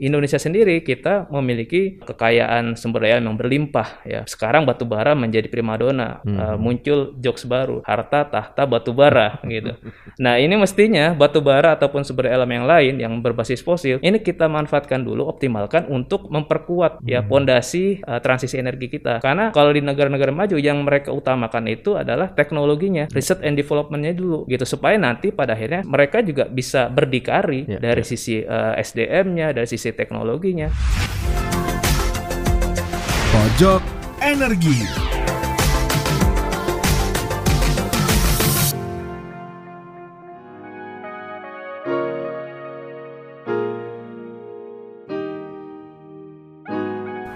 Indonesia sendiri kita memiliki kekayaan sumber daya yang berlimpah ya. Sekarang batu bara menjadi primadona, hmm. uh, muncul jokes baru, harta tahta batu bara gitu. Nah, ini mestinya batu bara ataupun sumber elemen yang lain yang berbasis fosil ini kita manfaatkan dulu, optimalkan untuk memperkuat ya hmm. pondasi uh, transisi energi kita. Karena kalau di negara-negara maju yang mereka utamakan itu adalah teknologinya, riset and developmentnya dulu gitu supaya nanti pada akhirnya mereka juga bisa berdikari yeah, dari yeah. sisi uh, SDM-nya, dari sisi sisi teknologinya. Pojok Energi.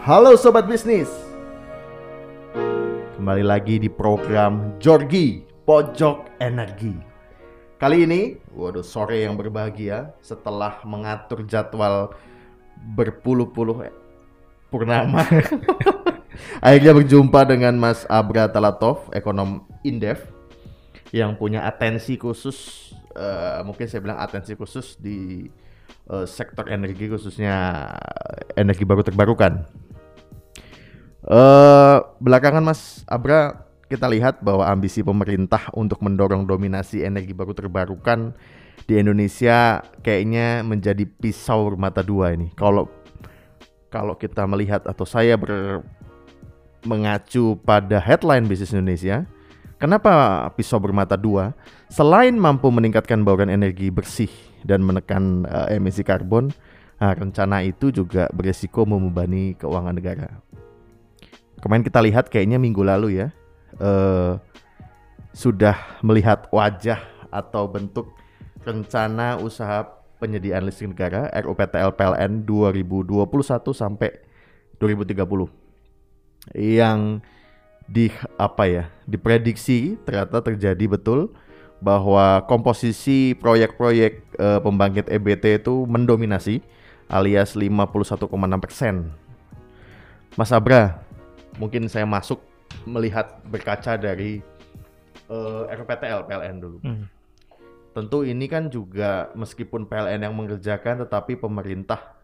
Halo Sobat Bisnis. Kembali lagi di program Jorgi Pojok Energi. Kali ini, waduh sore yang berbahagia setelah mengatur jadwal berpuluh-puluh purnama. Akhirnya berjumpa dengan Mas Abra Talatov, ekonom Indef yang punya atensi khusus uh, mungkin saya bilang atensi khusus di uh, sektor energi khususnya energi baru terbarukan. Uh, belakangan Mas Abra kita lihat bahwa ambisi pemerintah untuk mendorong dominasi energi baru terbarukan di Indonesia kayaknya menjadi pisau mata dua ini. Kalau kalau kita melihat atau saya ber, mengacu pada headline bisnis Indonesia, kenapa pisau bermata dua? Selain mampu meningkatkan bauran energi bersih dan menekan uh, emisi karbon, nah, rencana itu juga beresiko membebani keuangan negara. Kemarin kita lihat kayaknya minggu lalu ya, uh, sudah melihat wajah atau bentuk rencana usaha penyediaan listrik negara RUPTL PLN 2021 sampai 2030 yang di apa ya diprediksi ternyata terjadi betul bahwa komposisi proyek-proyek e, pembangkit EBT itu mendominasi alias 51,6 persen. Mas Abra, mungkin saya masuk melihat berkaca dari e, RUPTL PLN dulu. Hmm. Tentu ini kan juga meskipun PLN yang mengerjakan tetapi pemerintah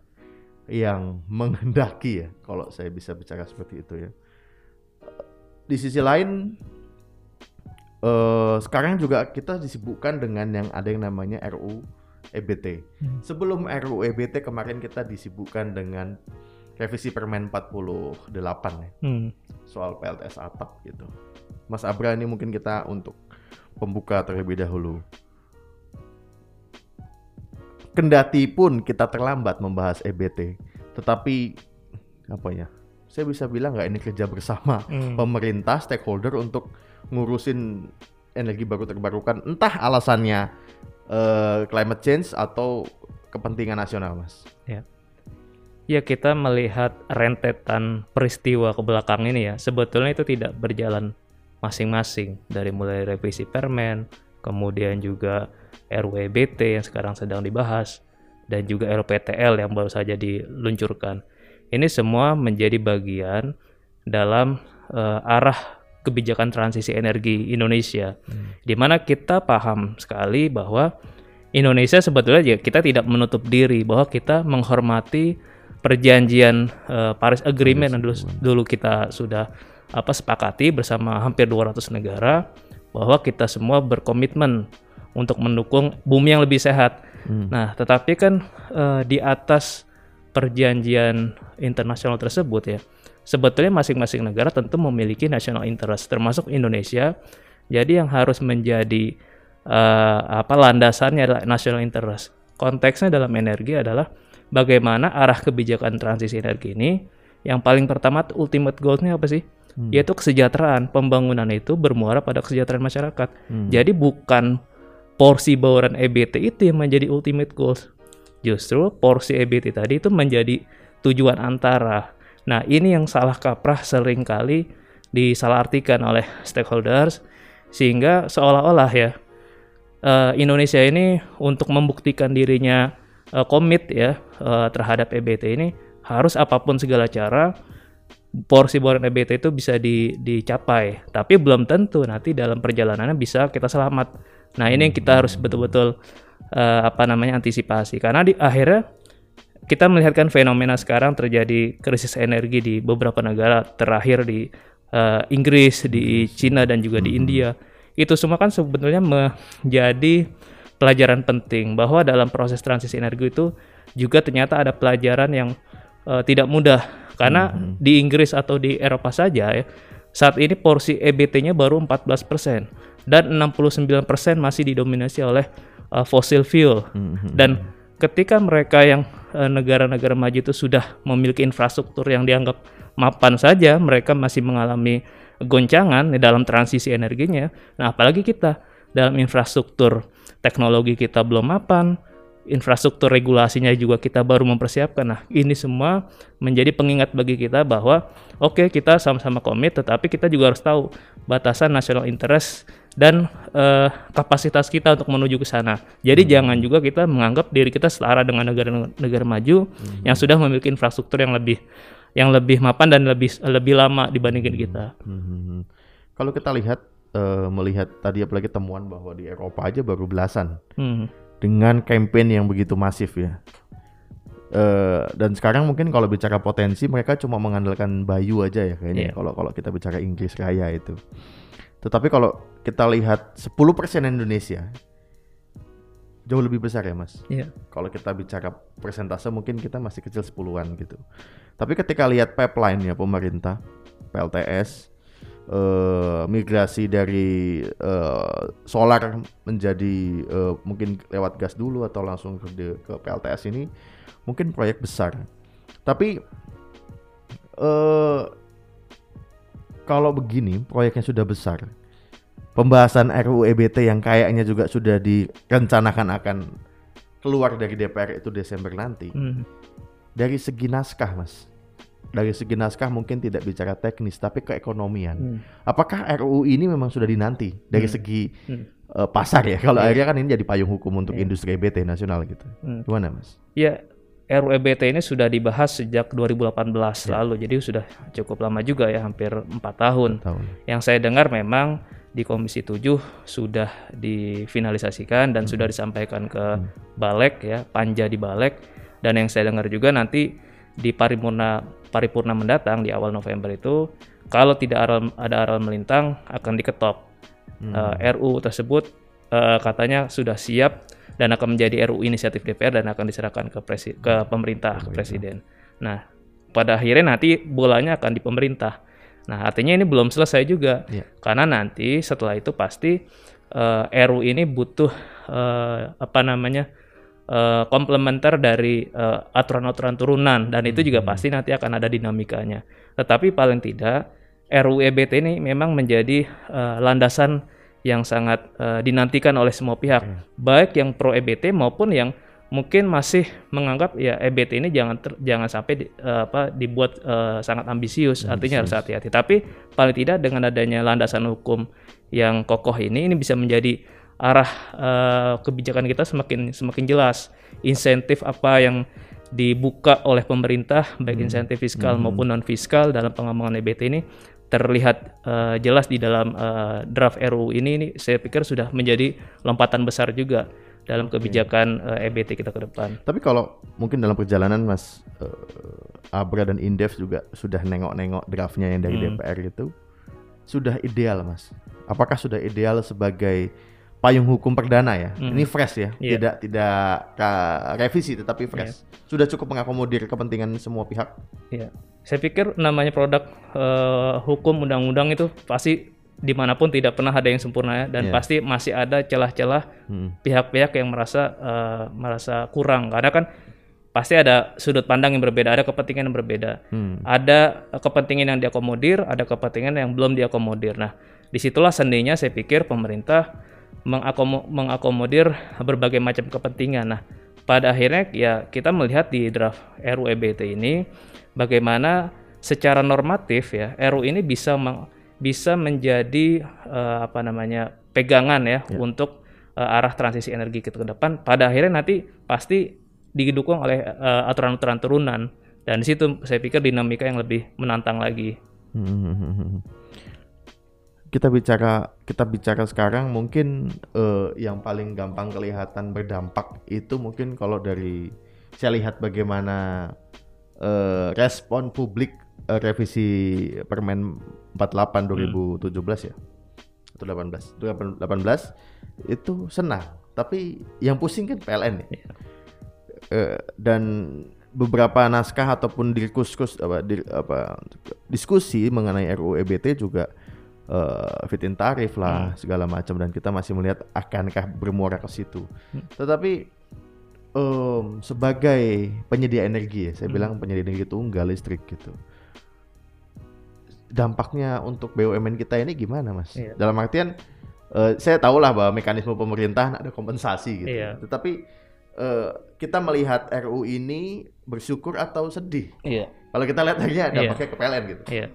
yang menghendaki ya kalau saya bisa bicara seperti itu ya. Di sisi lain uh, sekarang juga kita disibukkan dengan yang ada yang namanya RU EBT. Hmm. Sebelum RU EBT kemarin kita disibukkan dengan revisi Permen 48 ya. Hmm. Soal PLTS atap gitu. Mas Abra ini mungkin kita untuk pembuka terlebih dahulu. Kendati pun kita terlambat membahas EBT, tetapi apa ya? Saya bisa bilang nggak ini kerja bersama hmm. pemerintah, stakeholder untuk ngurusin energi baru terbarukan. Entah alasannya uh, climate change atau kepentingan nasional, mas. Ya. Ya kita melihat rentetan peristiwa ke belakang ini ya, sebetulnya itu tidak berjalan masing-masing dari mulai revisi permen, kemudian juga RWBT yang sekarang sedang dibahas, dan juga RPTL yang baru saja diluncurkan. Ini semua menjadi bagian dalam uh, arah kebijakan transisi energi Indonesia, hmm. di mana kita paham sekali bahwa Indonesia sebetulnya ya kita tidak menutup diri bahwa kita menghormati perjanjian uh, Paris Agreement yang dulu, dulu kita sudah apa sepakati bersama hampir 200 negara bahwa kita semua berkomitmen untuk mendukung bumi yang lebih sehat. Hmm. Nah, tetapi kan uh, di atas perjanjian internasional tersebut ya, sebetulnya masing-masing negara tentu memiliki national interest, termasuk Indonesia. Jadi yang harus menjadi uh, apa landasannya adalah national interest. Konteksnya dalam energi adalah bagaimana arah kebijakan transisi energi ini. Yang paling pertama ultimate goalnya apa sih? Hmm. Yaitu kesejahteraan. Pembangunan itu bermuara pada kesejahteraan masyarakat. Hmm. Jadi bukan porsi bauran EBT itu yang menjadi ultimate goals. Justru porsi EBT tadi itu menjadi tujuan antara. Nah, ini yang salah kaprah sering kali disalahartikan oleh stakeholders sehingga seolah-olah ya uh, Indonesia ini untuk membuktikan dirinya uh, komit ya uh, terhadap EBT ini harus apa pun segala cara porsi bauran EBT itu bisa di, dicapai. Tapi belum tentu nanti dalam perjalanannya bisa kita selamat. Nah ini yang kita harus betul-betul uh, apa namanya antisipasi karena di akhirnya kita melihatkan fenomena sekarang terjadi krisis energi di beberapa negara terakhir di uh, Inggris, di Cina dan juga di India. Itu semua kan sebetulnya menjadi pelajaran penting bahwa dalam proses transisi energi itu juga ternyata ada pelajaran yang uh, tidak mudah karena hmm. di Inggris atau di Eropa saja ya saat ini porsi EBT-nya baru 14% dan 69% masih didominasi oleh uh, fossil fuel. Hmm. Dan ketika mereka yang uh, negara-negara maju itu sudah memiliki infrastruktur yang dianggap mapan saja, mereka masih mengalami goncangan di dalam transisi energinya. Nah, apalagi kita dalam infrastruktur teknologi kita belum mapan, infrastruktur regulasinya juga kita baru mempersiapkan. Nah, ini semua menjadi pengingat bagi kita bahwa oke okay, kita sama-sama komit, tetapi kita juga harus tahu batasan national interest dan uh, kapasitas kita untuk menuju ke sana. Jadi hmm. jangan juga kita menganggap diri kita setara dengan negara-negara maju hmm. yang sudah memiliki infrastruktur yang lebih yang lebih mapan dan lebih lebih lama dibandingin kita. Hmm. hmm, hmm. Kalau kita lihat uh, melihat tadi apalagi temuan bahwa di Eropa aja baru belasan. Hmm dengan campaign yang begitu masif ya. Uh, dan sekarang mungkin kalau bicara potensi mereka cuma mengandalkan Bayu aja ya kayaknya yeah. kalau kalau kita bicara Inggris Raya itu. Tetapi kalau kita lihat 10% Indonesia jauh lebih besar ya mas. Yeah. Kalau kita bicara persentase mungkin kita masih kecil sepuluhan gitu. Tapi ketika lihat pipeline ya pemerintah, PLTS, uh, migrasi dari uh, solar menjadi uh, mungkin lewat gas dulu atau langsung ke, ke PLTS ini mungkin proyek besar. Tapi uh, kalau begini proyeknya sudah besar, pembahasan RUU EBT yang kayaknya juga sudah direncanakan akan keluar dari DPR itu Desember nanti. Hmm. Dari segi naskah, Mas, dari segi naskah mungkin tidak bicara teknis tapi keekonomian. Hmm. Apakah RUU ini memang sudah dinanti dari hmm. segi hmm. Uh, pasar ya? Kalau yeah. akhirnya kan ini jadi payung hukum untuk yeah. industri EBT nasional gitu. Hmm. Gimana Mas? Ya, RUU EBT ini sudah dibahas sejak 2018 yeah. lalu, jadi sudah cukup lama juga ya, hampir empat tahun. tahun. Yang saya dengar memang di Komisi 7 sudah difinalisasikan dan hmm. sudah disampaikan ke hmm. Balek ya, panja di Balek dan yang saya dengar juga nanti di paripurna paripurna mendatang di awal November itu kalau tidak ada aral melintang akan diketok. Hmm. Uh, eh, RU tersebut uh, katanya sudah siap dan akan menjadi RU inisiatif DPR dan akan diserahkan ke presi ke pemerintah, ke presiden. Nah, pada akhirnya nanti bolanya akan di pemerintah. Nah, artinya ini belum selesai juga. Yeah. Karena nanti setelah itu pasti uh, eh, RU ini butuh uh, apa namanya? Uh, komplementer dari uh, aturan-aturan turunan dan itu juga hmm. pasti nanti akan ada dinamikanya. Tetapi paling tidak RUU EBT ini memang menjadi uh, landasan yang sangat uh, dinantikan oleh semua pihak, hmm. baik yang pro EBT maupun yang mungkin masih menganggap ya EBT ini jangan ter, jangan sampai di, uh, apa dibuat uh, sangat ambisius, ambisius, artinya harus hati-hati. Tapi paling tidak dengan adanya landasan hukum yang kokoh ini ini bisa menjadi arah uh, kebijakan kita semakin semakin jelas. Insentif apa yang dibuka oleh pemerintah baik hmm. insentif fiskal hmm. maupun non fiskal dalam pengembangan EBT ini terlihat uh, jelas di dalam uh, draft RUU ini, ini saya pikir sudah menjadi lompatan besar juga dalam kebijakan uh, EBT kita ke depan. Tapi kalau mungkin dalam perjalanan Mas uh, Abra dan Indef juga sudah nengok-nengok draftnya yang dari hmm. DPR itu sudah ideal Mas. Apakah sudah ideal sebagai payung hukum perdana ya. Hmm. Ini fresh ya, yeah. tidak tidak revisi tetapi fresh. Yeah. Sudah cukup mengakomodir kepentingan semua pihak. Iya. Yeah. Saya pikir namanya produk uh, hukum undang-undang itu pasti di mana pun tidak pernah ada yang sempurna ya dan yeah. pasti masih ada celah-celah hmm. pihak-pihak yang merasa uh, merasa kurang karena kan pasti ada sudut pandang yang berbeda, ada kepentingan yang berbeda, hmm. ada kepentingan yang diakomodir, ada kepentingan yang belum diakomodir. Nah, di situlah sendinya saya pikir pemerintah mengakomodir berbagai macam kepentingan. Nah, pada akhirnya ya kita melihat di draft RUU EBT ini bagaimana secara normatif ya RU ini bisa meng, bisa menjadi uh, apa namanya pegangan ya, ya. untuk uh, arah transisi energi kita ke depan. Pada akhirnya nanti pasti didukung oleh uh, aturan-aturan turunan dan di situ saya pikir dinamika yang lebih menantang lagi. Hmm. Hmm, hmm, hmm kita bicara kita bicara sekarang mungkin uh, yang paling gampang kelihatan berdampak itu mungkin kalau dari saya lihat bagaimana eh, respon publik eh, revisi Permen 48 2017 ya? Atau 18 18 itu senang. Tapi yang pusing kan PLN ya. Eh, dan beberapa naskah ataupun diskus apa, di- apa diskusi mengenai RUU EBT juga eh, fit in tarif lah segala macam dan kita masih melihat akankah bermuara ke situ. Tetapi em, sebagai penyedia energi ya, saya bilang penyedia energi tunggal listrik gitu. Dampaknya untuk BUMN kita ini gimana, Mas? Iya. Dalam artian eh, saya tahu lah bahwa mekanisme pemerintah ada kompensasi gitu. Iya. Tetapi eh, kita melihat RU ini bersyukur atau sedih? Iya. Kalau kita lihat aja Iya. dampaknya ke PLN gitu. Iya.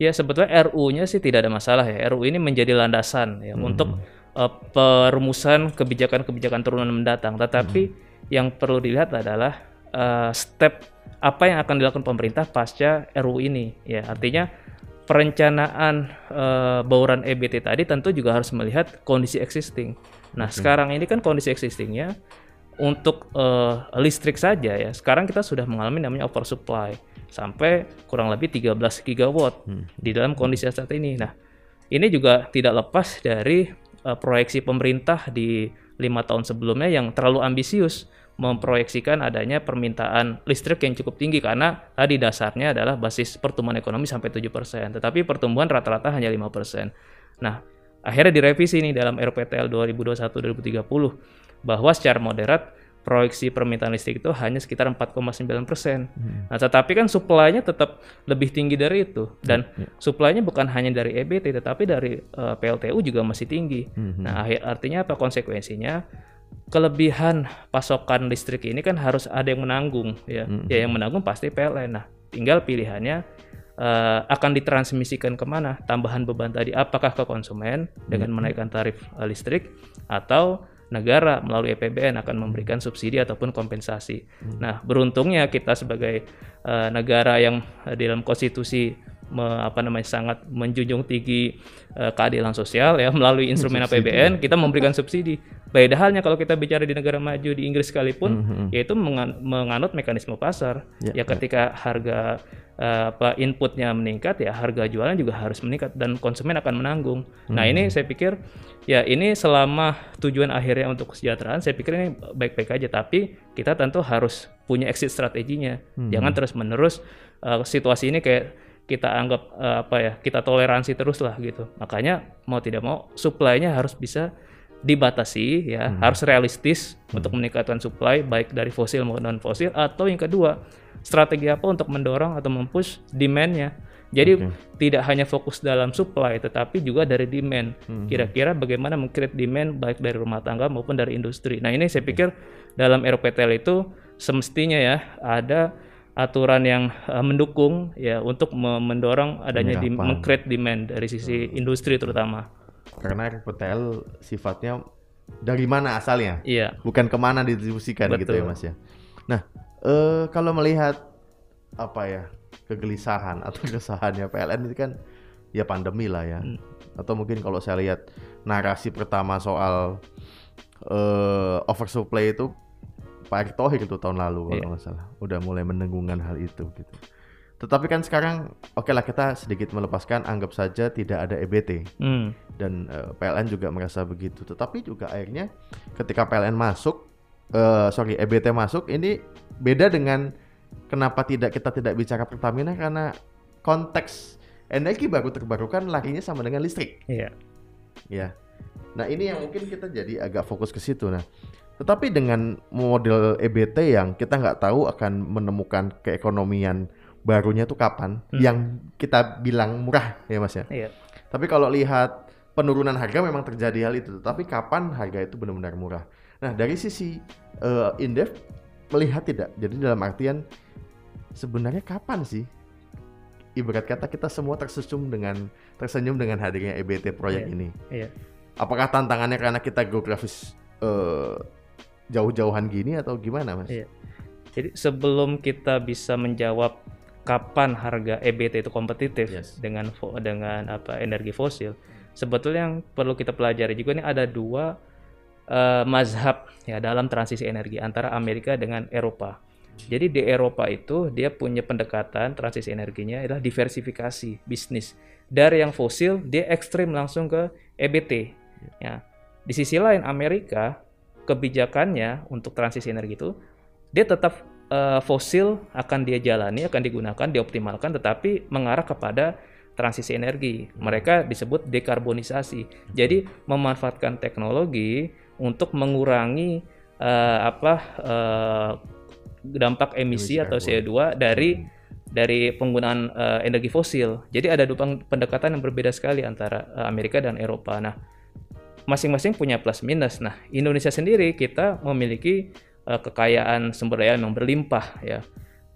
Ya sebetulnya RU-nya sih tidak ada masalah ya. RU ini menjadi landasan ya untuk eh, perumusan kebijakan-kebijakan turunan mendatang. Tetapi yang perlu dilihat adalah eh, step apa yang akan dilakukan pemerintah pasca RU ini. Ya artinya perencanaan eh, bauran EBT tadi tentu juga harus melihat kondisi existing. Nah sekarang ini kan kondisi existingnya untuk eh, listrik saja ya. Sekarang kita sudah mengalami namanya oversupply sampai kurang lebih 13 gigawatt di dalam kondisi saat ini. Nah, ini juga tidak lepas dari eh, proyeksi pemerintah di lima tahun sebelumnya yang terlalu ambisius memproyeksikan adanya permintaan listrik yang cukup tinggi karena tadi dasarnya adalah basis pertumbuhan ekonomi sampai 7%, tetapi pertumbuhan rata-rata hanya 5%. Nah, akhirnya direvisi nih dalam RPTL 2021-2030 bahwa secara moderat proyeksi permintaan listrik itu hanya sekitar 4,9 persen. Nah, tetapi kan supply-nya tetap lebih tinggi dari itu dan supply-nya bukan hanya dari EBT tetapi dari eh, PLTU juga masih tinggi. Nah, akhir- artinya apa konsekuensinya? Kelebihan pasokan listrik ini kan harus ada yang menanggung ya. Ya yang menanggung pasti PLN. Nah, tinggal pilihannya eh, akan ditransmisikan ke mana tambahan beban tadi apakah ke konsumen dengan menaikkan tarif eh, listrik atau negara melalui APBN akan memberikan subsidi ataupun kompensasi. Nah beruntungnya kita sebagai eh, negara yang eh, di dalam konstitusi me- apa namanya sangat menjunjung tinggi eh, keadilan sosial ya melalui instrumen APBN kita memberikan subsidi. Beda halnya kalau kita bicara di negara maju di Inggris sekalipun yaitu mengan- menganut mekanisme pasar. Ya, ya ketika harga eh, apa inputnya meningkat ya harga jualan juga harus meningkat dan konsumen akan menanggung. Nah ini saya pikir ya ini selama tujuan akhirnya untuk kesejahteraan saya pikir ini baik-baik aja tapi kita tentu harus punya exit strateginya. Jangan terus menerus situasi ini kayak kita anggap eh, apa ya kita toleransi terus lah gitu. Makanya mau tidak mau supply-nya harus bisa dibatasi ya. Harus realistis untuk meningkatkan supply baik dari fosil maupun non fosil atau yang kedua strategi apa untuk mendorong atau mempush demand-nya. Jadi tidak hanya fokus dalam supply tetapi juga dari demand. Kira-kira bagaimana mengcreate demand baik dari rumah tangga maupun dari industri. Nah ini saya pikir dalam RPTL itu semestinya ya ada aturan yang eh, mendukung ya untuk me- mendorong adanya di, meng-create demand dari sisi industri terutama Karena RPTL sifatnya dari mana asalnya? iya bukan ke mana didistribusikan gitu ya Betul. mas ya. Nah eh, kalau melihat apa ya kegelisahan atau keresahannya PLN itu kan ya pandemi lah ya. Atau mungkin kalau saya lihat narasi pertama soal eh, oversupply itu Pak Erick Thohir itu tahun lalu kalau Iya. nggak salah udah mulai mendengungkan hal itu gitu. Tetapi kan sekarang oke lah kita sedikit melepaskan anggap saja tidak ada EBT Hmm, dan eh, PLN juga merasa begitu. Tetapi juga akhirnya ketika PLN masuk, eh, sorry EBT masuk, ini beda dengan kenapa tidak kita tidak bicara Pertamina karena konteks energi baru terbarukan larinya sama dengan listrik, iya ya. Nah ini yang mungkin kita jadi agak fokus ke situ. Nah, tetapi dengan model EBT yang kita nggak tahu akan menemukan keekonomian barunya tuh kapan, Hmm. yang kita bilang murah ya mas ya. iya Tapi kalau lihat penurunan harga memang terjadi hal itu, tapi kapan harga itu benar-benar murah? Nah, dari sisi eh, Indef melihat tidak. Jadi dalam artian sebenarnya kapan sih ibarat kata kita semua tersenyum dengan tersenyum dengan hadirnya EBT proyek Iya. ini. iya Apakah tantangannya karena kita geografis eh, jauh-jauhan gini atau gimana, Mas? Iya. Jadi sebelum kita bisa menjawab kapan harga EBT itu kompetitif Yes. dengan dengan apa energi fosil, sebetulnya yang perlu kita pelajari juga nih ada dua eh, mazhab ya dalam transisi energi antara Amerika dengan Eropa. Jadi di Eropa itu dia punya pendekatan transisi energinya adalah diversifikasi bisnis. Dari yang fosil dia ekstrim langsung ke EBT. Ya. Di sisi lain Amerika kebijakannya untuk transisi energi itu dia tetap uh, fosil akan dia jalani, akan digunakan, dioptimalkan tetapi mengarah kepada transisi energi. Mereka disebut dekarbonisasi. Jadi memanfaatkan teknologi untuk mengurangi uh, apa uh, dampak emisi, emisi atau CO2 dari dari penggunaan uh, energi fosil. Jadi ada dua pendekatan yang berbeda sekali antara uh, Amerika dan Eropa. Nah, masing-masing punya plus minus. Nah, Indonesia sendiri kita memiliki uh, kekayaan sumber daya yang berlimpah ya.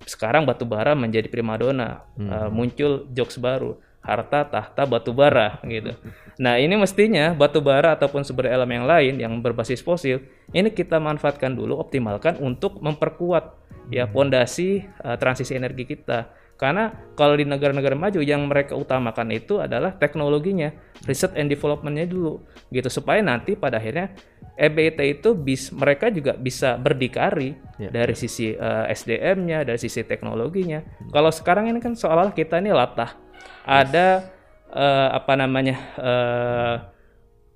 Sekarang batu bara menjadi primadona, hmm. uh, muncul jokes baru harta tahta batu bara gitu. Nah ini mestinya batu bara ataupun sumber elemen yang lain yang berbasis fosil ini kita manfaatkan dulu optimalkan untuk memperkuat ya pondasi uh, transisi energi kita. Karena kalau di negara-negara maju yang mereka utamakan itu adalah teknologinya, research and developmentnya dulu, gitu supaya nanti pada akhirnya EBT itu bis mereka juga bisa berdikari ya. dari sisi uh, eh, SDM-nya, dari sisi teknologinya. Hmm. Kalau sekarang ini kan seolah kita ini latah ada uh, apa namanya uh,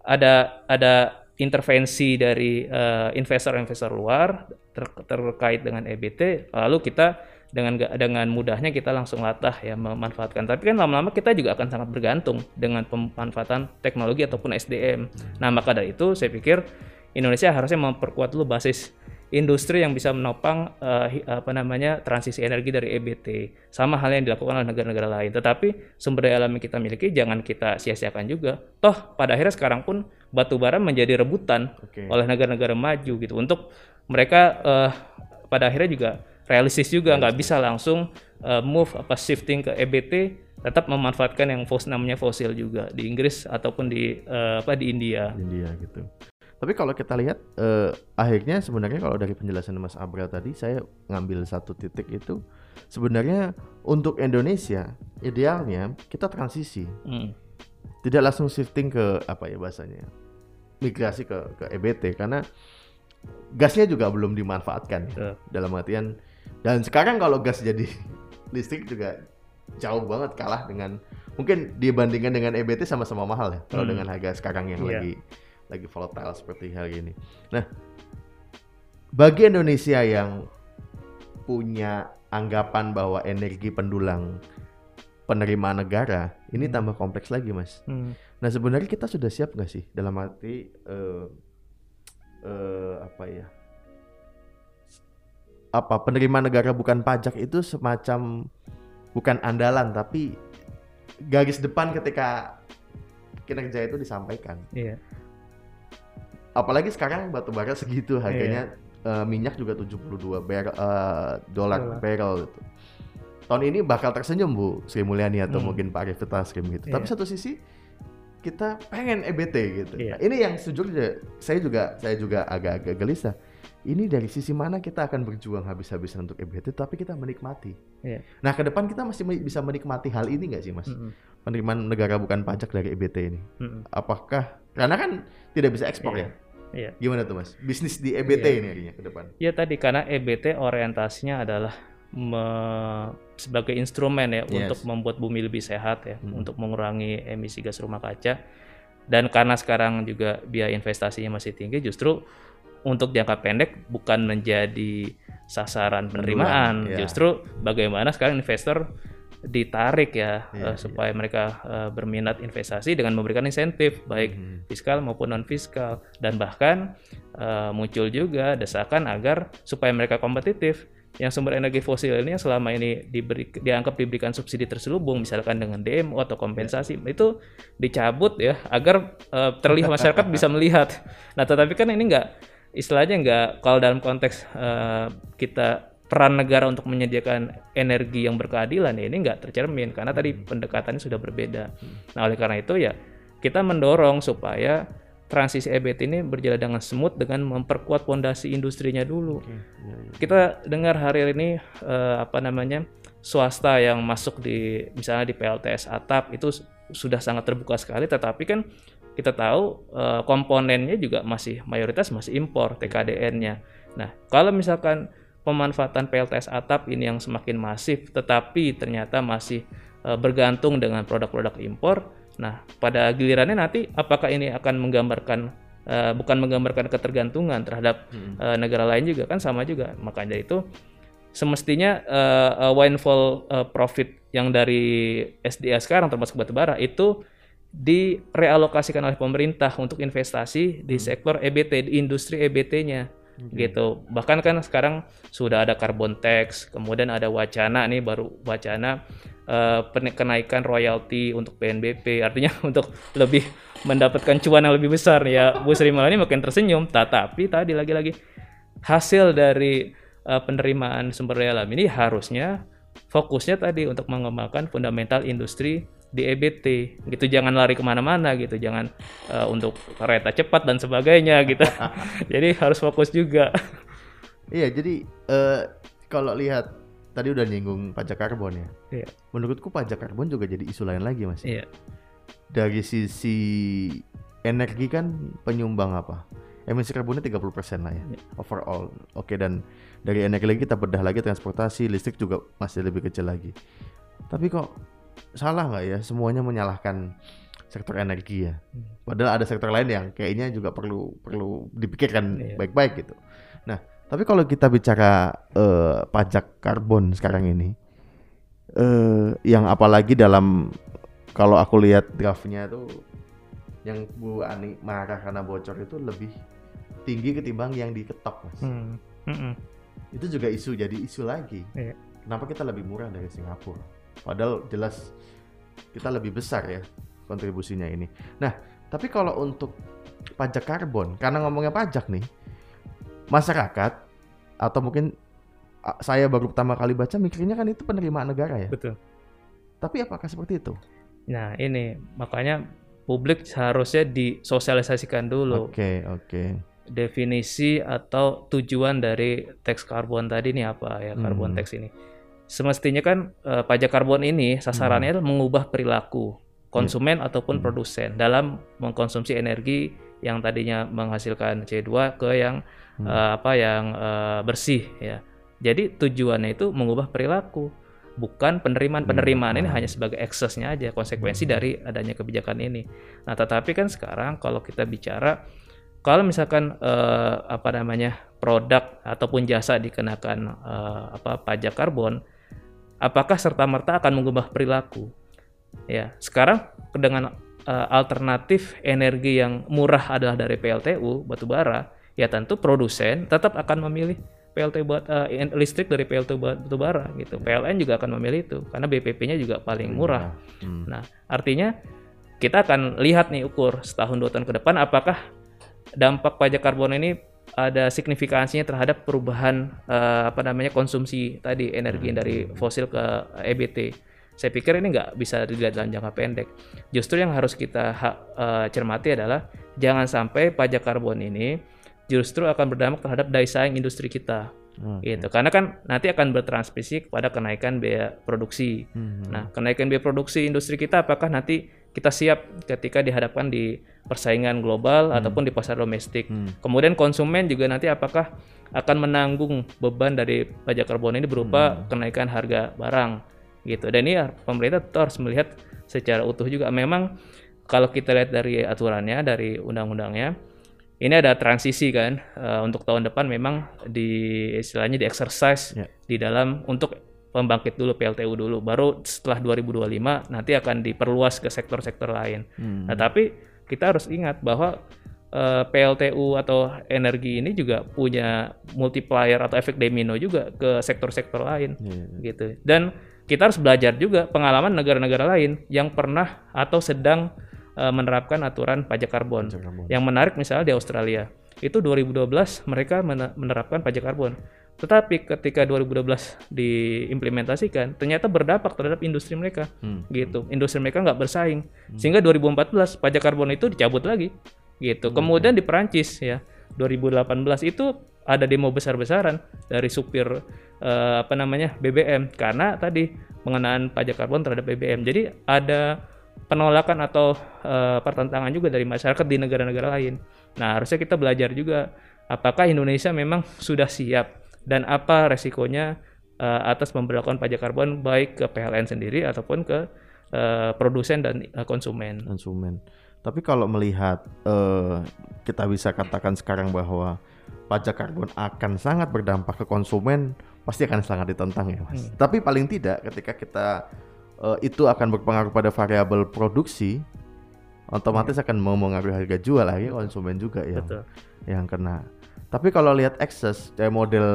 ada ada intervensi dari eh, investor-investor luar ter terkait dengan EBT lalu kita dengan dengan mudahnya kita langsung latah ya memanfaatkan. Tapi kan lama-lama kita juga akan sangat bergantung dengan pemanfaatan teknologi ataupun SDM nah maka dari itu saya pikir Indonesia harusnya memperkuat dulu basis industri yang bisa menopang uh, apa namanya transisi energi dari EBT sama hal yang dilakukan oleh negara-negara lain. Tetapi sumber daya alam yang kita miliki jangan kita sia-siakan juga. Toh pada akhirnya sekarang pun batu bara menjadi rebutan okay. oleh negara-negara maju gitu. Untuk mereka uh, pada akhirnya juga realistis juga. Nggak bisa langsung uh, move apa shifting ke EBT tetap memanfaatkan yang fos namanya fosil juga. Di Inggris ataupun di uh, apa di India. India gitu. Tapi kalau kita lihat uh, akhirnya sebenarnya kalau dari penjelasan Mas Abra tadi saya ngambil satu titik itu sebenarnya untuk Indonesia idealnya kita transisi. Hmm. Tidak langsung shifting ke apa ya bahasanya? migrasi ke ke EBT karena gasnya juga belum dimanfaatkan ya. dalam artian dan sekarang kalau gas jadi listrik juga jauh banget kalah dengan mungkin dibandingkan dengan EBT sama-sama mahal ya kalau hmm. dengan harga sekarang yang yeah. lagi lagi volatile seperti hal ini. Nah, bagi Indonesia yang punya anggapan bahwa energi pendulang penerimaan negara ini hmm. tambah kompleks lagi, mas. Hmm. Nah, sebenarnya kita sudah siap nggak sih dalam arti uh, uh, apa ya? Apa penerimaan negara bukan pajak itu semacam bukan andalan tapi garis depan ketika kinerja itu disampaikan. Iya apalagi sekarang batu bara segitu harganya yeah. uh, minyak juga 72 barrel uh, dolar barrel gitu. Tahun ini bakal tersenyum Bu Sri Mulyani atau hmm. mungkin Pak Arif Tasrim gitu. Yeah. Tapi satu sisi kita pengen EBT gitu. Yeah. Nah, ini yang sejujurnya saya juga saya juga agak-agak gelisah. Ini dari sisi mana kita akan berjuang habis-habisan untuk EBT, tapi kita menikmati. Yeah. Nah, ke depan kita masih bisa menikmati hal ini nggak sih, Mas? Mm -hmm. Penerimaan negara bukan pajak dari EBT ini. Mm -hmm. Apakah karena kan tidak bisa ekspor yeah. ya? Iya. Gimana tuh mas? Bisnis di EBT iya. ini akhirnya ke depan? Iya tadi karena EBT orientasinya adalah me, sebagai instrumen ya yes. untuk membuat bumi lebih sehat ya, hmm. untuk mengurangi emisi gas rumah kaca. Dan karena sekarang juga biaya investasinya masih tinggi, justru untuk jangka pendek bukan menjadi sasaran penerimaan, ya. justru bagaimana sekarang investor ditarik ya yeah, uh, supaya yeah. mereka uh, berminat investasi dengan memberikan insentif baik mm-hmm. fiskal maupun non fiskal dan bahkan uh, muncul juga desakan agar supaya mereka kompetitif yang sumber energi fosil ini yang selama ini diberi dianggap diberikan subsidi terselubung misalkan dengan DMO atau kompensasi yeah. itu dicabut ya agar uh, terlihat masyarakat bisa melihat. Nah, tetapi kan ini enggak istilahnya enggak kalau dalam konteks uh, kita peran negara untuk menyediakan energi yang berkeadilan ya ini nggak tercermin karena tadi hmm. pendekatannya sudah berbeda. Hmm. Nah oleh karena itu ya kita mendorong supaya transisi EBT ini berjalan dengan smooth dengan memperkuat fondasi industrinya dulu. Okay. Ya, ya. Kita dengar hari ini uh, apa namanya swasta yang masuk di misalnya di PLTS atap itu sudah sangat terbuka sekali, tetapi kan kita tahu uh, komponennya juga masih mayoritas masih impor TKDN-nya. Nah kalau misalkan pemanfaatan PLTS atap ini yang semakin masif, tetapi ternyata masih uh, bergantung dengan produk-produk impor. Nah, pada gilirannya nanti apakah ini akan menggambarkan uh, bukan menggambarkan ketergantungan terhadap hmm. uh, negara lain juga kan sama juga. Makanya itu semestinya uh, uh, windfall uh, profit yang dari SDA sekarang termasuk batubara itu direalokasikan oleh pemerintah untuk investasi di hmm. sektor EBT, di industri EBT-nya. Okay. gitu. Bahkan kan sekarang sudah ada carbon tax, kemudian ada wacana nih baru wacana uh, kenaikan royalti untuk PNBP, artinya untuk lebih mendapatkan cuan yang lebih besar ya. Bu Sri Mulyani makin tersenyum, tetapi tadi lagi-lagi hasil dari uh, penerimaan sumber daya alam ini harusnya fokusnya tadi untuk mengembangkan fundamental industri di EBT gitu. Jangan lari ke mana-mana gitu. Jangan uh, untuk kereta cepat dan sebagainya gitu. Jadi harus fokus juga. Iya jadi uh, kalau lihat tadi udah nyinggung pajak karbon ya. Iya. menurutku pajak karbon juga jadi isu lain lagi mas. Iya. dari sisi energi kan penyumbang apa? Emisi karbonnya 30% lah ya iya. overall. Oke dan dari energi lagi kita bedah lagi transportasi listrik juga masih lebih kecil lagi. Tapi kok salah nggak ya semuanya menyalahkan sektor energi ya. Hmm. Padahal ada sektor lain yang kayaknya juga perlu perlu dipikirkan iya. baik-baik iya. gitu. Nah, tapi kalau kita bicara uh, pajak karbon sekarang ini, uh, yang apalagi dalam kalau aku lihat draftnya tuh yang Bu Ani marah karena bocor itu lebih tinggi ketimbang yang diketok mas. Hmm. Mm -mm. Itu juga isu jadi isu lagi. Iya. Kenapa kita lebih murah dari Singapura? Padahal jelas kita lebih besar ya kontribusinya ini. Nah, tapi kalau untuk pajak karbon, karena ngomongnya pajak nih, masyarakat atau mungkin saya baru pertama kali baca mikirnya kan itu penerimaan negara ya. Betul. Tapi apakah seperti itu? Nah, ini makanya publik seharusnya disosialisasikan dulu. Oke, okay, oke. Okay. Definisi atau tujuan dari teks karbon tadi ini apa ya, karbon hmm. tax ini semestinya kan uh, pajak karbon ini sasarannya hmm. mengubah perilaku konsumen yeah. ataupun hmm. produsen dalam mengkonsumsi energi yang tadinya menghasilkan C2 ke yang hmm. uh, apa yang uh, bersih ya. Jadi tujuannya itu mengubah perilaku, bukan penerimaan. Penerimaan hmm. ini hanya sebagai eksesnya aja, konsekuensi hmm. dari adanya kebijakan ini. Nah, tetapi kan sekarang kalau kita bicara kalau misalkan uh, apa namanya produk ataupun jasa dikenakan uh, apa pajak karbon, apakah serta merta akan mengubah perilaku? Ya, sekarang dengan uh, alternatif energi yang murah adalah dari PLTU batubara, ya tentu produsen tetap akan memilih PLT buat uh, listrik dari PLT batubara gitu. PLN juga akan memilih itu karena BPP-nya juga paling murah. Hmm. Nah, artinya kita akan lihat nih ukur setahun dua tahun ke depan apakah dampak pajak karbon ini ada signifikansinya terhadap perubahan uh, apa namanya konsumsi tadi energi hmm. dari fosil ke EBT. Saya pikir ini nggak bisa dilihat dalam jangka pendek. Justru yang harus kita uh, cermati adalah jangan sampai pajak karbon ini justru akan berdampak terhadap daya saing industri kita. Okay. gitu karena kan nanti akan bertransmisi kepada kenaikan biaya produksi. Hmm. Nah, kenaikan biaya produksi industri kita apakah nanti kita siap ketika dihadapkan di persaingan global hmm. ataupun di pasar domestik. Hmm. Kemudian konsumen juga nanti apakah akan menanggung beban dari pajak karbon ini berupa hmm. kenaikan harga barang gitu. Dan ini ya, pemerintah harus melihat secara utuh juga. Memang kalau kita lihat dari aturannya, dari undang-undangnya, ini ada transisi kan uh, untuk tahun depan memang di istilahnya di exercise yeah. di dalam untuk pembangkit dulu PLTU dulu baru setelah 2025 nanti akan diperluas ke sektor-sektor lain. Hmm. Nah, tapi kita harus ingat bahwa uh, eh, PLTU atau energi ini juga punya multiplier atau efek domino juga ke sektor-sektor lain yeah. gitu. Dan kita harus belajar juga pengalaman negara-negara lain yang pernah atau sedang uh, menerapkan aturan pajak karbon. pajak karbon. Yang menarik misalnya di Australia, itu 2012 mereka menerapkan pajak karbon. Tetapi ketika 2012 diimplementasikan, ternyata berdampak terhadap industri mereka, hmm. gitu. Industri mereka nggak bersaing, hmm. sehingga 2014 pajak karbon itu dicabut lagi, gitu. Hmm. Kemudian di Perancis ya, 2018 itu ada demo besar-besaran dari supir uh, apa namanya BBM karena tadi pengenaan pajak karbon terhadap BBM. Jadi ada penolakan atau uh, pertentangan juga dari masyarakat di negara-negara lain. Nah, harusnya kita belajar juga apakah Indonesia memang sudah siap dan apa resikonya uh, atas pemberlakuan pajak karbon baik ke PLN sendiri ataupun ke uh, produsen dan uh, konsumen. Konsumen. Tapi kalau melihat uh, kita bisa katakan sekarang bahwa pajak karbon akan sangat berdampak ke konsumen, pasti akan sangat ditentang ya, Mas. Hmm. Tapi paling tidak ketika kita uh, itu akan berpengaruh pada variabel produksi, otomatis hmm. akan mempengaruhi harga jual lagi konsumen juga yang Betul. yang kena. Tapi kalau lihat excess kayak model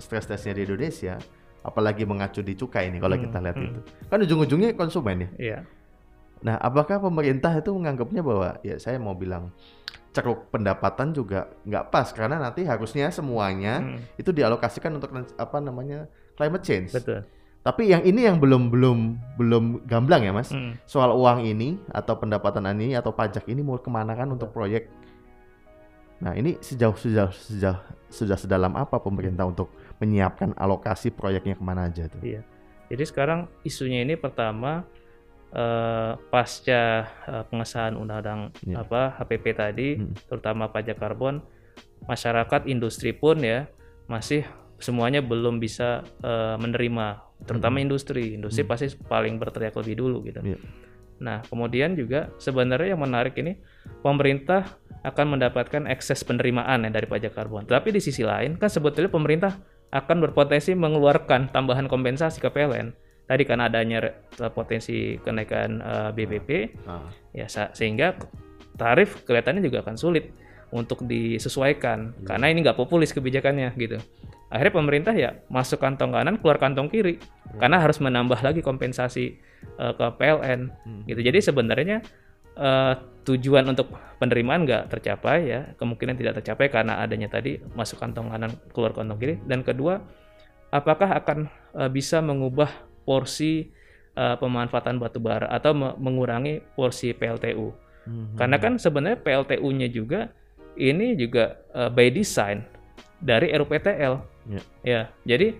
stress testnya di Indonesia, apalagi mengacu di cukai ini kalau hmm, kita lihat hmm. itu, kan ujung-ujungnya konsumen ya. Iya. Nah, apakah pemerintah itu menganggapnya bahwa ya saya mau bilang ceruk pendapatan juga nggak pas karena nanti harusnya semuanya hmm. itu dialokasikan untuk apa namanya climate change. Betul. Tapi yang ini yang belum belum belum gamblang ya mas. Hmm. Soal uang ini atau pendapatan ini atau pajak ini mau ke mana kan untuk proyek Nah, ini sejauh sejauh sejauh sudah sedalam apa pemerintah untuk menyiapkan alokasi proyeknya ke mana aja tuh? Iya. Jadi sekarang isunya ini pertama uh, pasca uh, pengesahan undang-undang yeah. apa HPP tadi, hmm. terutama pajak karbon, masyarakat industri pun ya masih semuanya belum bisa uh, menerima, terutama hmm. industri. Industri hmm. pasti paling berteriak lebih dulu gitu. Yeah. Nah, kemudian juga sebenarnya yang menarik ini pemerintah akan mendapatkan ekses penerimaan ya dari pajak karbon. Tapi di sisi lain kan sebetulnya pemerintah akan berpotensi mengeluarkan tambahan kompensasi ke PLN. Tadi kan adanya potensi kenaikan uh, eh, BBP, ah. ya sehingga tarif kelihatannya juga akan sulit untuk disesuaikan hmm. karena ini nggak populis kebijakannya gitu. Akhirnya pemerintah ya masuk kantong kanan keluar kantong kiri hmm. karena harus menambah lagi kompensasi uh, ke PLN hmm. gitu. Jadi sebenarnya uh, tujuan untuk penerimaan nggak tercapai ya kemungkinan tidak tercapai karena adanya tadi masuk kantong kanan keluar kantong kiri dan kedua apakah akan uh, bisa mengubah porsi uh, pemanfaatan batu bara atau me mengurangi porsi PLTU hmm. karena kan sebenarnya PLTU-nya juga ini juga uh, by design dari RUPTL yeah. ya jadi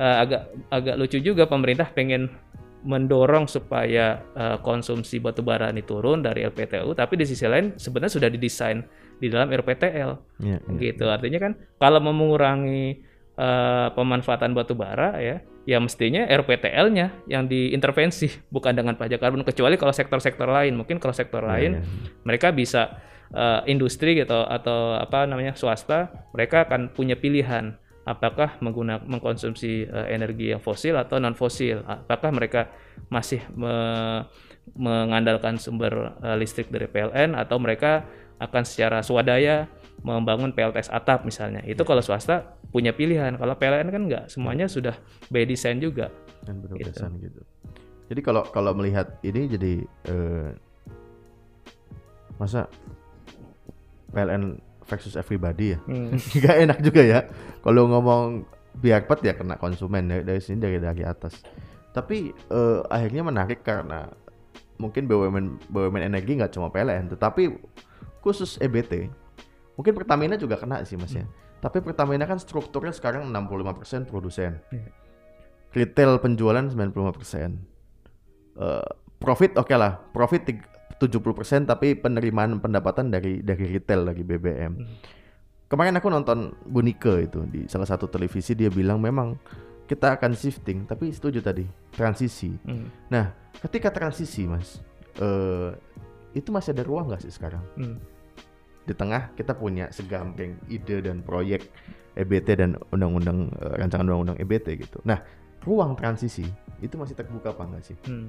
uh, agak agak lucu juga pemerintah pengen mendorong supaya uh, konsumsi batu bara ini turun dari LPTU, tapi di sisi lain sebenarnya sudah didesain di dalam RPTL, yeah, yeah, gitu. Yeah. Artinya kan kalau mau mengurangi uh, pemanfaatan batu bara ya, ya mestinya RPTL-nya yang diintervensi, bukan dengan pajak karbon. Kecuali kalau sektor-sektor lain, mungkin kalau sektor yeah, lain yeah. mereka bisa uh, industri gitu atau apa namanya swasta, mereka akan punya pilihan apakah menggunakan mengkonsumsi uh, energi yang fosil atau non fosil apakah mereka masih me, mengandalkan sumber uh, listrik dari PLN atau mereka akan secara swadaya membangun PLTS atap misalnya? Itu kalau swasta punya pilihan. Kalau PLN kan enggak semuanya sudah by design juga. Dan gitu. gitu. Jadi kalau kalau melihat ini jadi uh, masa PLN versus everybody ya. Hmm. Gak enak juga ya. Kalau ngomong biar pet ya kena konsumen dari, dari sini dari dari atas. Tapi uh, akhirnya menarik karena mungkin BUMN BUMN energi nggak cuma PLN, tetapi khusus EBT. Mungkin Pertamina juga kena sih Mas ya. Hmm. Tapi Pertamina kan strukturnya sekarang 65% produsen. Yeah. Retail penjualan 95%. Uh, profit oke okay lah, profit 70% tapi penerimaan pendapatan dari dari retail lagi BBM. Hmm. Kemarin aku nonton Bunike itu di salah satu televisi dia bilang memang kita akan shifting tapi setuju tadi transisi. Hmm. Nah, ketika transisi Mas uh, itu masih ada ruang nggak sih sekarang? Hmm. Di tengah kita punya segamping ide dan proyek EBT dan undang-undang uh, rancangan undang-undang EBT gitu. Nah, ruang transisi itu masih terbuka apa enggak sih? Hmm.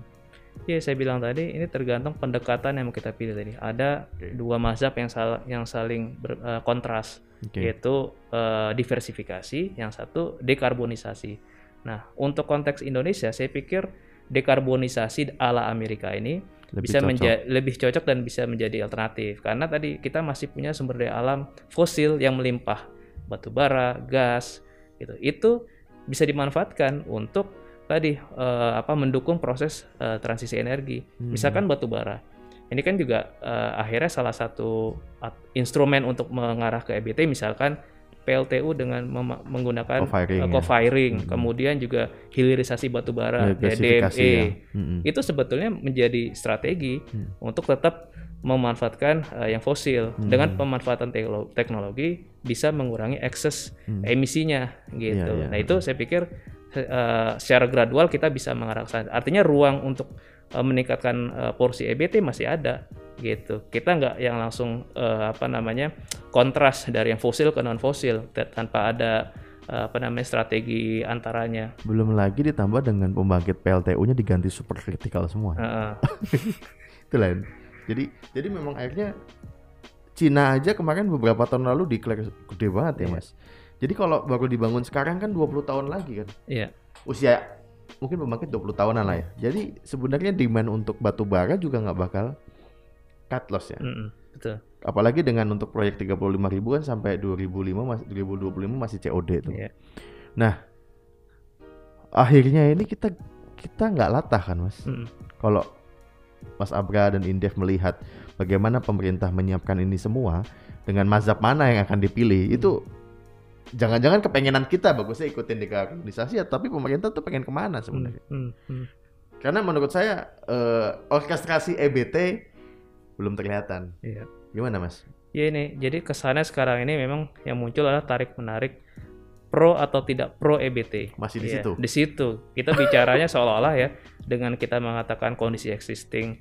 Ya saya bilang tadi ini tergantung pendekatan yang mau kita pilih tadi. Ada okay. dua mazhab yang sal yang saling ber, uh, kontras okay. yaitu uh, diversifikasi, yang satu dekarbonisasi. Nah untuk konteks Indonesia saya pikir dekarbonisasi ala Amerika ini lebih bisa menjadi lebih cocok dan bisa menjadi alternatif karena tadi kita masih punya sumber daya alam fosil yang melimpah batu bara, gas gitu. Itu bisa dimanfaatkan untuk tadi uh, apa mendukung proses uh, transisi energi. Hmm. Misalkan batu bara. Ini kan juga uh, akhirnya salah satu instrumen untuk mengarah ke EBT misalkan PLTU dengan menggunakan co-firing, uh, co-firing ya. kemudian juga hilirisasi batu bara, ya, DME. Ya. Hmm. Itu sebetulnya menjadi strategi hmm. untuk tetap memanfaatkan eh, yang fosil. Hmm. Dengan pemanfaatan teknologi bisa mengurangi ekses Hmm. emisinya gitu. Iya, iya. Nah, itu saya pikir eh, secara gradual kita bisa mengarah ke sana. Artinya ruang untuk eh, meningkatkan eh, porsi EBT masih ada gitu. Kita nggak yang langsung eh, apa namanya kontras dari yang fosil ke non fosil tanpa ada apa namanya strategi antaranya. Belum lagi ditambah dengan pembangkit PLTU-nya diganti super kritikal semua. Heeh. Itu lain. Jadi jadi memang akhirnya Cina aja kemarin beberapa tahun lalu declare gede banget ya, Iya. Mas. Jadi kalau baru dibangun sekarang kan 20 tahun lagi kan. Iya. Usia mungkin pembangkit 20 tahunan lah ya. Jadi sebenarnya demand untuk batu bara juga nggak bakal cut loss ya. Mm-mm. Betul. Apalagi dengan untuk proyek 35 ribu kan sampai 2005 mas, 2025 masih COD tuh. Iya. Nah, akhirnya ini kita kita nggak latah kan mas. Mm-mm. Kalau Mas Abra dan Indef melihat bagaimana pemerintah menyiapkan ini semua dengan mazhab mana yang akan dipilih itu jangan-jangan kepengenan kita bagusnya ikutin dekarbonisasi ya tapi pemerintah tuh pengen ke mana sebenarnya? Mm, mm. Karena menurut saya eh, orkestrasi EBT belum kelihatan. Iya. Gimana mas? Ya ini, jadi kesannya sekarang ini memang yang muncul adalah tarik menarik pro atau tidak pro EBT. Masih di Iya, situ. Di situ. Kita bicaranya seolah-olah ya dengan kita mengatakan kondisi existing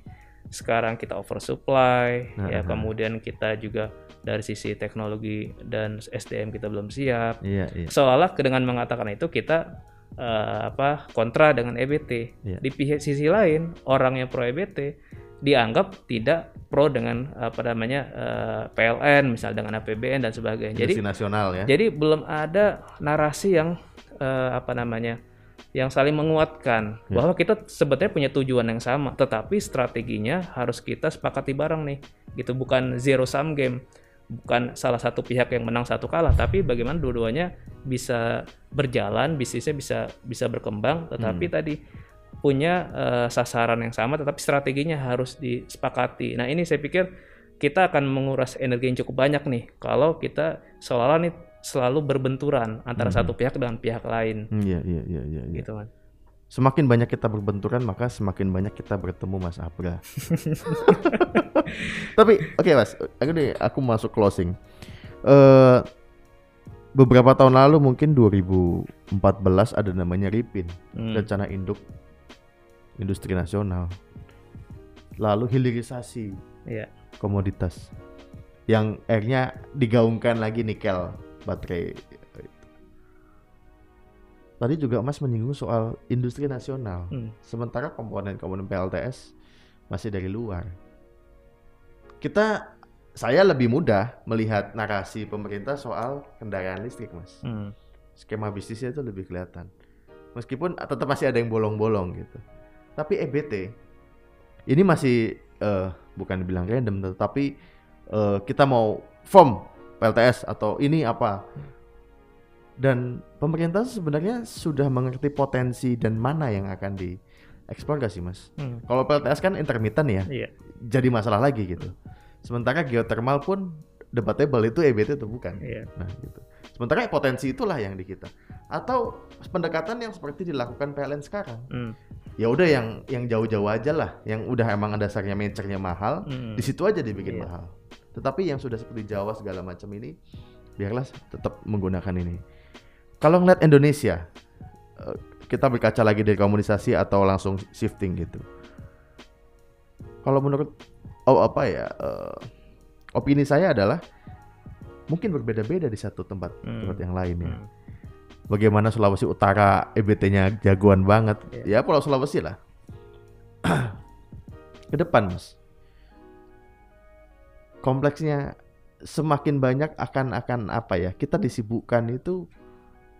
sekarang kita oversupply, Nah, ya kemudian kita juga dari sisi teknologi dan SDM kita belum siap. Iya iya. Seolah-olah dengan mengatakan itu kita eh, apa kontra dengan EBT. Iya. Di pihak sisi lain, orang yang pro EBT dianggap tidak pro dengan apa namanya eh, PLN, misal dengan APBN dan sebagainya. Jadi nasional ya. jadi belum ada narasi yang eh, apa namanya yang saling menguatkan Ya. bahwa kita sebetulnya punya tujuan yang sama, tetapi strateginya harus kita sepakati bareng nih. Gitu bukan zero sum game, bukan salah satu pihak yang menang satu kalah, tapi bagaimana dua-duanya bisa berjalan, bisnisnya bisa bisa berkembang, tetapi Hmm. tadi punya eh, sasaran yang sama, tetapi strateginya harus disepakati. Nah ini saya pikir kita akan menguras energi yang cukup banyak nih kalau kita seolah-olah nih selalu berbenturan antara Hmm. satu pihak dengan pihak lain Iya iya iya iya. iya. gitu kan. Semakin banyak kita berbenturan maka semakin banyak kita bertemu Mas Abra. Tapi oke Mas, aku nih aku masuk closing. Eh beberapa tahun lalu mungkin 2014 ada namanya RIPIN, Hmm. rencana induk industri nasional. Lalu hilirisasi Iya. komoditas yang akhirnya digaungkan lagi nikel baterai. Tadi juga Mas menyinggung soal industri nasional. Hmm. Sementara komponen-komponen PLTS masih dari luar. Kita saya lebih mudah melihat narasi pemerintah soal kendaraan listrik, Mas. Hmm. Skema bisnisnya itu lebih kelihatan. Meskipun tetap masih ada yang bolong-bolong gitu. Tapi EBT ini masih eh, bukan dibilang random tetapi eh, kita mau form PLTS atau ini apa. Dan pemerintah sebenarnya sudah mengerti potensi dan mana yang akan dieksplor gak sih, Mas? Hmm. Kalau PLTS kan intermittent ya, Iya. jadi masalah lagi gitu. Sementara geothermal pun debatable itu EBT atau bukan. Iya. Nah, gitu. Sementara potensi itulah yang di kita. Atau pendekatan yang seperti dilakukan PLN sekarang. Hmm. Ya udah yang yang jauh-jauh aja lah, yang udah emang dasarnya nature-nya mahal, Hmm. di situ aja dibikin Iya. mahal. Tetapi yang sudah seperti Jawa segala macam ini, biarlah tetap menggunakan ini. Kalau ngeliat Indonesia, eh, kita berkaca lagi dari komunisasi atau langsung shifting gitu. Kalau menurut oh apa ya, eh, opini saya adalah mungkin berbeda-beda di satu tempat Hmm. tempat yang lain ya. Hmm. Bagaimana Sulawesi Utara EBT-nya jagoan banget. Iya. Ya Pulau Sulawesi lah. Ke depan, Mas. Kompleksnya semakin banyak akan akan apa ya? Kita disibukkan itu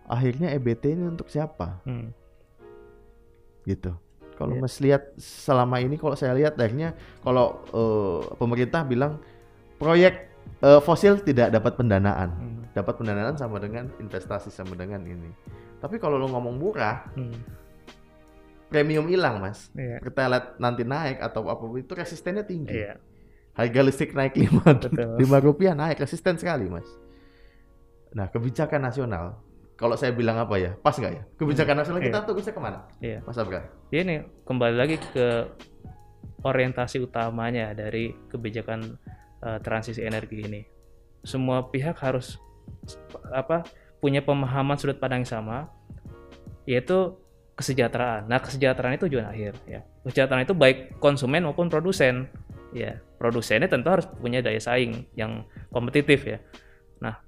akhirnya EBT ini untuk siapa? Hmm. Gitu. Kalau Iya. Mas lihat selama ini kalau saya lihat akhirnya kalau eh, pemerintah bilang proyek eh, fosil tidak dapat pendanaan. Hmm. Dapat pendanaan sama dengan investasi sama dengan ini. Tapi kalau lo ngomong murah, Hmm. premium hilang mas Iya. pertalite nanti naik atau apa itu resistennya tinggi Iya. Harga listrik naik 5 Betul. lima rupiah naik resisten sekali mas nah kebijakan nasional kalau saya bilang apa ya pas nggak ya kebijakan nasional kita Iya. tuh bisa ke mana Iya. mas Abra Ya ini kembali lagi ke orientasi utamanya dari kebijakan uh, transisi energi ini. Semua pihak harus apa punya pemahaman sudut pandang yang sama, yaitu kesejahteraan. Nah, kesejahteraan itu tujuan akhir ya. Kesejahteraan itu baik konsumen maupun produsen. Ya, produsennya tentu harus punya daya saing yang kompetitif ya. Nah,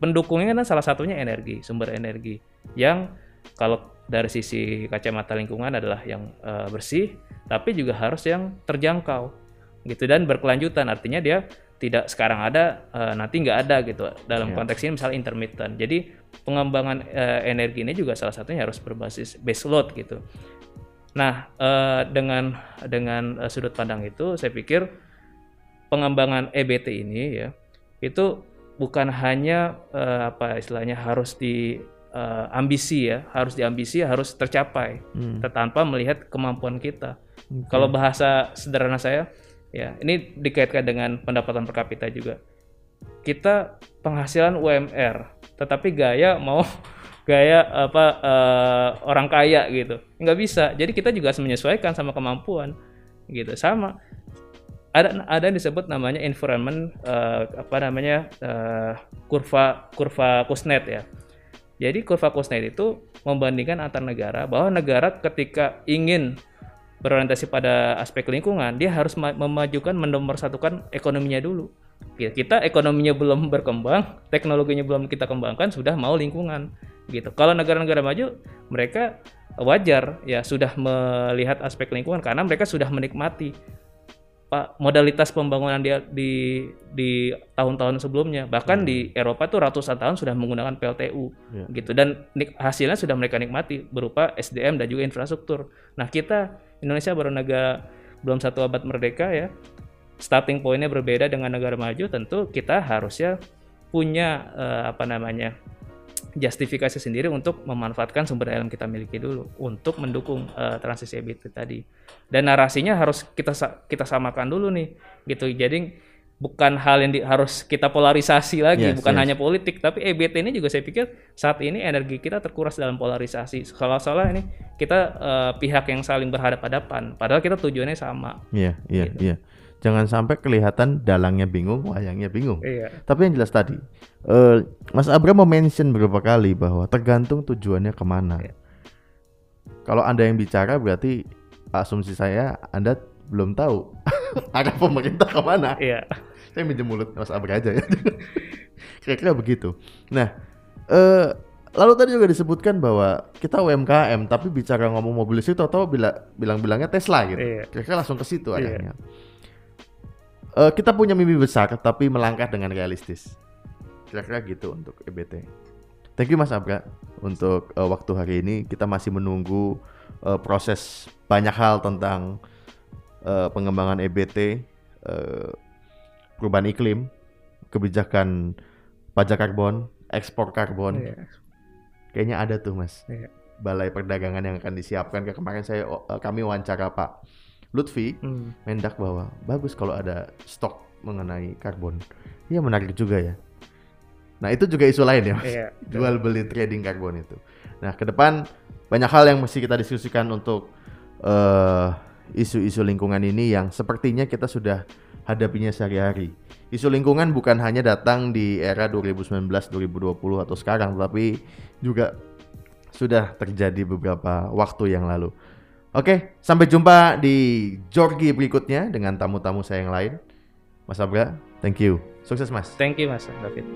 pendukungnya kan salah satunya energi, sumber energi yang kalau dari sisi kacamata lingkungan adalah yang uh, bersih, tapi juga harus yang terjangkau gitu dan berkelanjutan. Artinya dia tidak sekarang ada uh, nanti nggak ada gitu dalam yeah. konteks ini misalnya intermittent. Jadi pengembangan uh, energi ini juga salah satunya harus berbasis base load gitu. Nah uh, dengan dengan uh, sudut pandang itu saya pikir pengembangan EBT ini ya itu bukan hanya uh, apa istilahnya harus di uh, ambisi ya, harus diambisi harus tercapai hmm. tanpa melihat kemampuan kita. Okay. Kalau bahasa sederhana saya ya, ini dikaitkan dengan pendapatan per kapita juga. Kita penghasilan UMR, tetapi gaya mau gaya apa uh, orang kaya gitu. Nggak bisa. Jadi kita juga harus menyesuaikan sama kemampuan gitu. Sama ada ada yang disebut namanya environment uh, apa namanya uh, kurva kurva Kuznets ya. Jadi kurva Kuznets itu membandingkan antar negara bahwa negara ketika ingin berorientasi pada aspek lingkungan, dia harus memajukan menomorsatukan ekonominya dulu. Kita ekonominya belum berkembang, teknologinya belum kita kembangkan, sudah mau lingkungan gitu. Kalau negara-negara maju, mereka wajar ya sudah melihat aspek lingkungan karena mereka sudah menikmati Pak modalitas pembangunan dia di di tahun-tahun sebelumnya bahkan hmm. di Eropa tuh ratusan tahun sudah menggunakan PLTU yeah. gitu dan hasilnya sudah mereka nikmati berupa SDM dan juga infrastruktur. Nah kita Indonesia baru negara belum satu abad merdeka ya starting pointnya berbeda dengan negara maju tentu kita harusnya punya uh, apa namanya justifikasi sendiri untuk memanfaatkan sumber daya yang kita miliki dulu untuk mendukung uh, transisi EBT tadi. Dan narasinya harus kita kita samakan dulu nih, gitu. Jadi bukan hal yang di, harus kita polarisasi lagi, yes, bukan yes. hanya politik, tapi EBT ini juga saya pikir saat ini energi kita terkuras dalam polarisasi. Kalau salah ini kita uh, pihak yang saling berhadapan-hadapan, padahal kita tujuannya sama. Iya, iya, gitu. iya jangan sampai kelihatan dalangnya bingung, wayangnya bingung. Iya. Tapi yang jelas tadi, uh, Mas Abram mau mention beberapa kali bahwa tergantung tujuannya ke mana. Iya. Kalau anda yang bicara berarti asumsi saya anda belum tahu arah pemerintah ke mana. Iya. Saya minjem mulut Mas Abram aja ya. Kira-kira begitu. Nah, uh, lalu tadi juga disebutkan bahwa kita UMKM tapi bicara ngomong mobil listrik atau bilang-bilangnya Tesla gitu. Iya. Kira-kira langsung ke situ iya. Uh, kita punya mimpi besar tapi melangkah dengan realistis. Kira-kira gitu untuk EBT. Thank you Mas Abra untuk uh, waktu hari ini. Kita masih menunggu uh, proses banyak hal tentang uh, pengembangan EBT, uh, perubahan iklim, kebijakan pajak karbon, ekspor karbon. Yeah. Kayaknya ada tuh Mas. Yeah. Balai Perdagangan yang akan disiapkan. Kemarin saya uh, kami wawancara Pak Lutfi hmm. mendak bahwa bagus kalau ada stok mengenai karbon. Iya menarik juga ya. Nah itu juga isu lain ya mas. Iya, Jual beli trading karbon itu. Nah ke depan banyak hal yang mesti kita diskusikan untuk uh, isu-isu lingkungan ini yang sepertinya kita sudah hadapinya sehari-hari. Isu lingkungan bukan hanya datang di era 2019, 2020 atau sekarang, tapi juga sudah terjadi beberapa waktu yang lalu. Oke, sampai jumpa di Jorgi berikutnya dengan tamu-tamu saya yang lain. Mas Abra, thank you. Sukses Mas. Thank you Mas David.